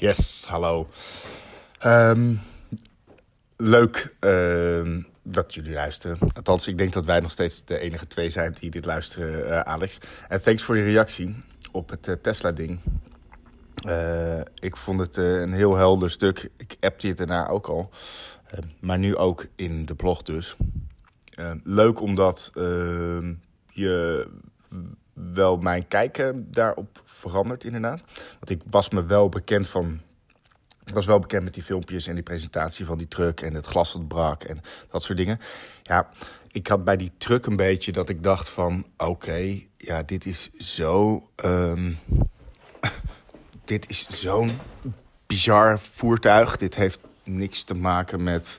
Yes, hallo. Ehm, leuk ehm, dat jullie luisteren. Althans, ik denk dat wij nog steeds de enige twee zijn die dit luisteren, eh, Alex. En thanks voor je reactie op het eh, Tesla-ding. Eh, ik vond het een heel helder stuk. Ik appte je daarna ook al. maar nu ook in de blog dus. leuk omdat ehm, je wel mijn kijken daarop veranderd, inderdaad. Want ik was me wel bekend van. Ik was wel bekend met die filmpjes en die presentatie van die truck en het glas dat brak en dat soort dingen. Ja, ik had bij die truck een beetje dat ik dacht van... oké, ja, dit is zo... Um, dit is zo'n bizar voertuig. Dit heeft niks te maken met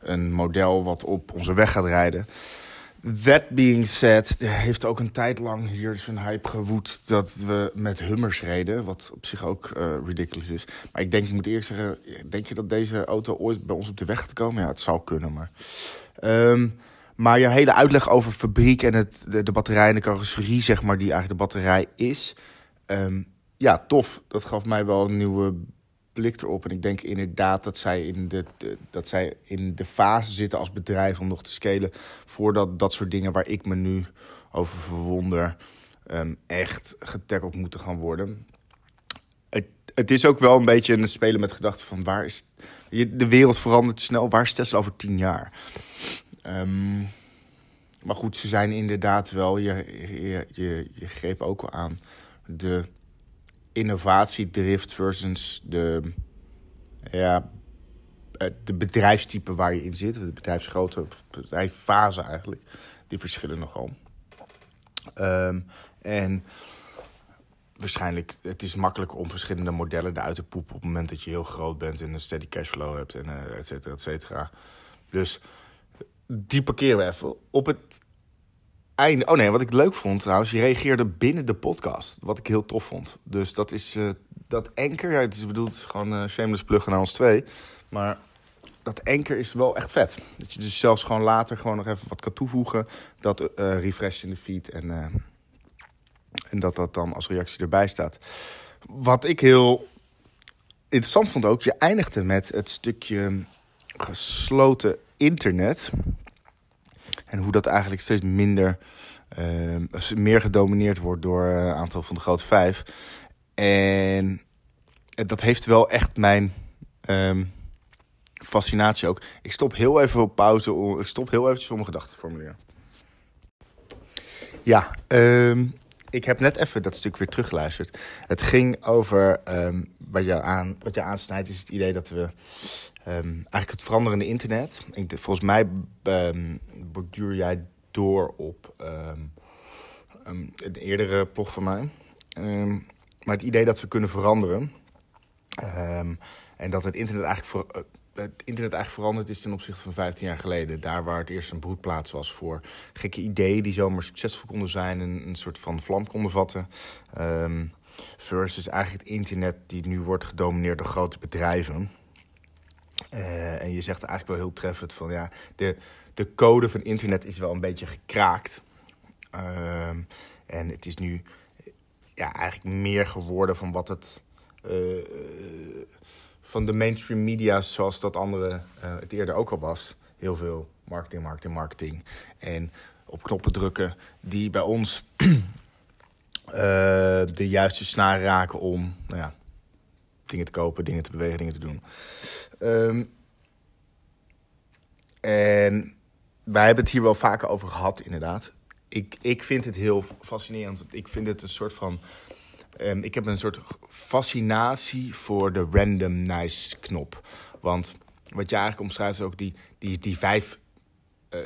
een model wat op onze weg gaat rijden. That being said, heeft ook een tijd lang hier zo'n hype gewoed dat we met Hummers reden. Wat op zich ook uh, ridiculous is. Maar ik denk, ik moet eerst zeggen, denk je dat deze auto ooit bij ons op de weg gaat komen? Ja, het zou kunnen, maar... Um, maar je hele uitleg over fabriek en het, de, de, batterij en de carrosserie, zeg maar, die eigenlijk de batterij is. Um, ja, tof. Dat gaf mij wel een nieuwe blik erop. En ik denk inderdaad dat zij in de, dat zij in de fase zitten als bedrijf om nog te scalen. Voordat dat soort dingen waar ik me nu over verwonder, um, echt getackeld moeten gaan worden. Het, het is ook wel een beetje een spelen met gedachten van waar is. De wereld verandert snel. Waar is Tesla over tien jaar? Um, maar goed, ze zijn inderdaad wel. Je, je, je, je greep ook al aan. De innovatiedrift versus de, ja, de bedrijfstype waar je in zit. De bedrijfsgrootte, bedrijfsfase eigenlijk. Die verschillen nogal. Um, en waarschijnlijk, het is makkelijk om verschillende modellen eruit te poepen... op het moment dat je heel groot bent en een steady cashflow hebt en uh, et cetera, et cetera. Dus die parkeren we even. Op het Oh nee, wat ik leuk vond trouwens, je reageerde binnen de podcast. Wat ik heel tof vond. Dus dat is uh, dat anker. Ja, het is bedoeld gewoon uh, shameless pluggen naar ons twee. Maar dat anker is wel echt vet. Dat je dus zelfs gewoon later gewoon nog even wat kan toevoegen. Dat uh, refresh in de feed en, en dat dat dan als reactie erbij staat. Wat ik heel interessant vond ook, je eindigde met het stukje gesloten internet. En hoe dat eigenlijk steeds minder, uh, meer gedomineerd wordt door een eh, aantal van de grote vijf. En dat heeft wel echt mijn um, fascinatie ook. Ik stop heel even op pauze. Ik stop heel eventjes om mijn gedachten te formuleren. Ja, um, ik heb net even dat stuk weer teruggeluisterd. Het ging over wat, je aan, wat je aansnijdt, is het idee dat we um, eigenlijk het veranderende internet. Ik, volgens mij um, borduur jij door op um, een eerdere blog van mij. maar het idee dat we kunnen veranderen. en dat het internet eigenlijk voor, uh, het internet eigenlijk veranderd is ten opzichte van 15 jaar geleden. Daar waar het eerst een broedplaats was voor gekke ideeën die zomaar succesvol konden zijn. Een, een soort van vlam konden vatten. Versus eigenlijk het internet die nu wordt gedomineerd door grote bedrijven. Uh, en je zegt eigenlijk wel heel treffend van ja, de, de code van internet is wel een beetje gekraakt. Uh, en het is nu ja, eigenlijk meer geworden van wat het. Uh, van de mainstream media zoals dat andere het eerder ook al was. Heel veel marketing, marketing, marketing. En op knoppen drukken die bij ons de juiste snaren raken om nou ja, dingen te kopen, dingen te bewegen, dingen te doen. Um, en wij hebben het hier wel vaker over gehad, inderdaad. Ik, ik vind het heel fascinerend. Ik vind het een soort van. Um, ik heb een soort fascinatie voor de nice knop. Want wat je eigenlijk omschrijft is ook die, die, die vijf uh,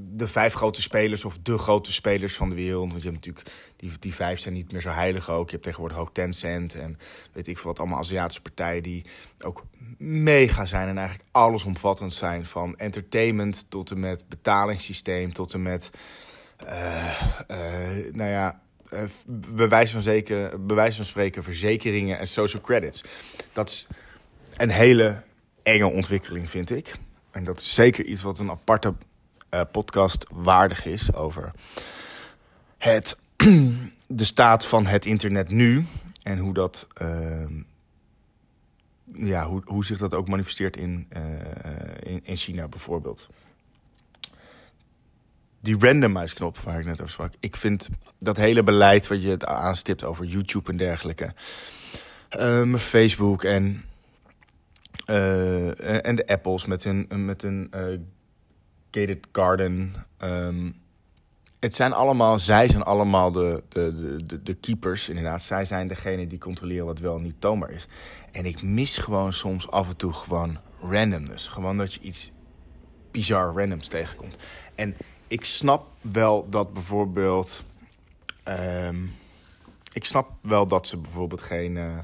de vijf grote spelers of de grote spelers van de wereld. Want je hebt natuurlijk, die, die vijf zijn niet meer zo heilig ook. Je hebt tegenwoordig ook Tencent en weet ik veel wat, allemaal Aziatische partijen die ook mega zijn en eigenlijk allesomvattend zijn. Van entertainment tot en met betalingssysteem, tot en met, uh, uh, nou ja, uh, bewijs van, zeker, bewijs van spreken, verzekeringen en social credits. Dat is een hele enge ontwikkeling, vind ik. En dat is zeker iets wat een aparte uh, podcast waardig is over het, de staat van het internet nu. En hoe dat uh, ja, hoe, hoe zich dat ook manifesteert in, in, in China bijvoorbeeld die randomize knop waar ik net over sprak. Ik vind dat hele beleid wat je aanstipt over YouTube en dergelijke. Uh, Facebook en, en de Apples met hun, met hun gated garden. Um, het zijn allemaal, zij zijn allemaal de, de, de, de keepers, inderdaad. Zij zijn degene die controleren wat wel niet toonbaar is. En ik mis gewoon soms af en toe gewoon randomness. Gewoon dat je iets bizar randoms tegenkomt. En ik snap wel dat bijvoorbeeld. Um, ik snap wel dat ze bijvoorbeeld geen. Uh,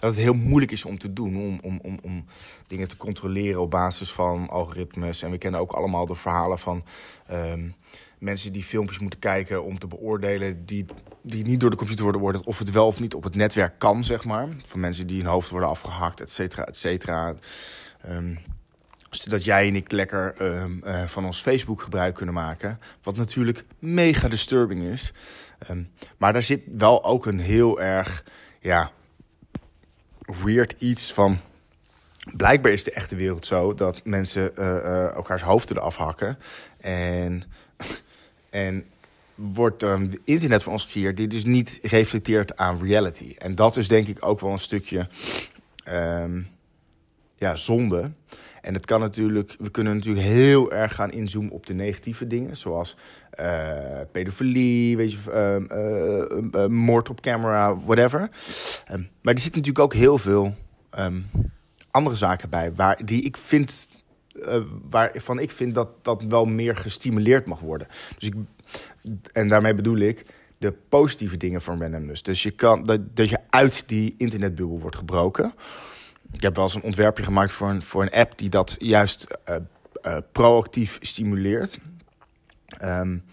dat het heel moeilijk is om te doen. Om, om, om, om dingen te controleren op basis van algoritmes. En we kennen ook allemaal de verhalen van. Um, mensen die filmpjes moeten kijken om te beoordelen. Die, die niet door de computer worden beoordeeld. Of het wel of niet op het netwerk kan, zeg maar. Van mensen die hun hoofd worden afgehakt, et cetera, et cetera. Um, zodat jij en ik lekker um, uh, van ons Facebook gebruik kunnen maken. Wat natuurlijk mega disturbing is. Maar daar zit wel ook een heel erg, ja, weird iets van. Blijkbaar is de echte wereld zo dat mensen uh, uh, elkaars hoofden eraf hakken. En, en wordt um, internet voor ons gecreëerd die dus niet reflecteert aan reality. En dat is denk ik ook wel een stukje ja, zonde. En het kan natuurlijk, we kunnen natuurlijk heel erg gaan inzoomen op de negatieve dingen, zoals uh, pedofilie, weet je, uh, uh, moord op camera, whatever. Um, maar er zit natuurlijk ook heel veel um, andere zaken bij, waar, die ik vind, waarvan ik vind dat dat wel meer gestimuleerd mag worden. Dus ik, en daarmee bedoel ik de positieve dingen van randomness. Dus je kan, dat, dat je uit die internetbubbel wordt gebroken. Ik heb wel eens een ontwerpje gemaakt voor een, voor een app die dat juist uh, uh, proactief stimuleert. Um,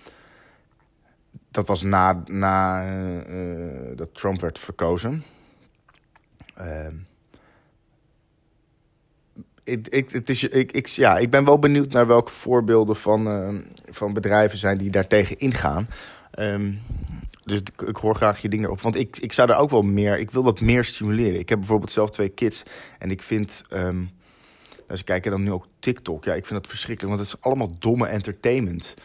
dat was na, na uh, dat Trump werd verkozen. Um, ik, het ik, ik, ja, ik ben wel benieuwd naar welke voorbeelden van, van bedrijven zijn die daartegen ingaan. Um, dus ik, hoor graag je dingen op. Want ik, ik zou er ook wel meer... Ik wil wat meer stimuleren. Ik heb bijvoorbeeld zelf twee kids. En ik vind... Als ik kijk dan nu ook TikTok. Ja, ik vind dat verschrikkelijk. Want het is allemaal domme entertainment.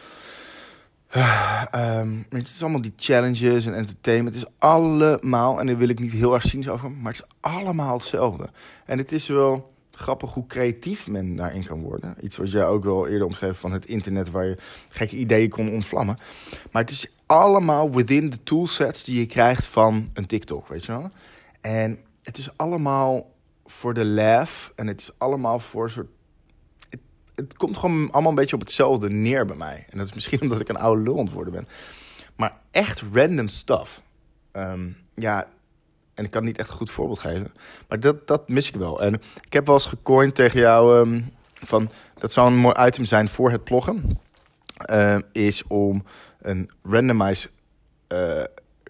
Um, het is allemaal die challenges en entertainment. Het is allemaal... En daar wil ik niet heel erg zien over. Maar het is allemaal hetzelfde. En het is wel grappig hoe creatief men daarin kan worden. Iets wat jij ook wel eerder omschreef van het internet... waar je gekke ideeën kon ontvlammen. Maar het is allemaal within de toolsets die je krijgt van een TikTok, weet je wel. En het is allemaal voor de laugh en het is allemaal voor soort... Het, komt gewoon allemaal een beetje op hetzelfde neer bij mij. En dat is misschien omdat ik een oude lul worden ben. Maar echt random stuff. Um, ja, en ik kan niet echt een goed voorbeeld geven. Maar dat, dat mis ik wel. En ik heb wel eens gecoind tegen jou... Um, van, dat zou een mooi item zijn voor het ploggen. Uh, is om een randomize uh,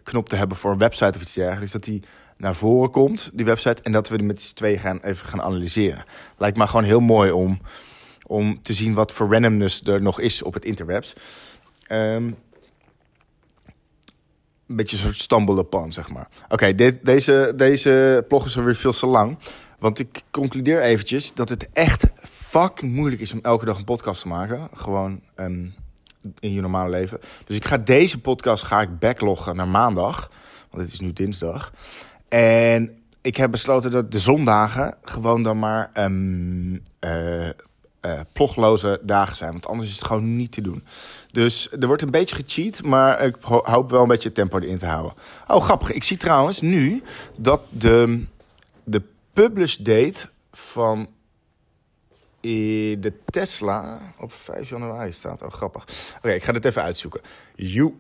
knop te hebben voor een website of iets dergelijks. Dat die naar voren komt, die website. En dat we die met z'n tweeën gaan, even gaan analyseren. Lijkt me gewoon heel mooi om, om te zien wat voor randomness er nog is op het interwebs. Um, een beetje een soort stumble upon, zeg maar. Oké, deze, deze blog is alweer veel te lang. Want ik concludeer eventjes dat het echt fucking moeilijk is om elke dag een podcast te maken. Gewoon um, in je normale leven. Dus ik ga deze podcast ga ik backloggen naar maandag. Want het is nu dinsdag. En ik heb besloten dat de zondagen gewoon dan maar um, plogloze dagen zijn. Want anders is het gewoon niet te doen. Dus er wordt een beetje gecheat, maar ik hoop wel een beetje het tempo erin te houden. Oh, grappig. Ik zie trouwens nu dat de, de publish date van de Tesla op 5 januari staat. Oh, grappig. Oké, ik ga dit even uitzoeken. You.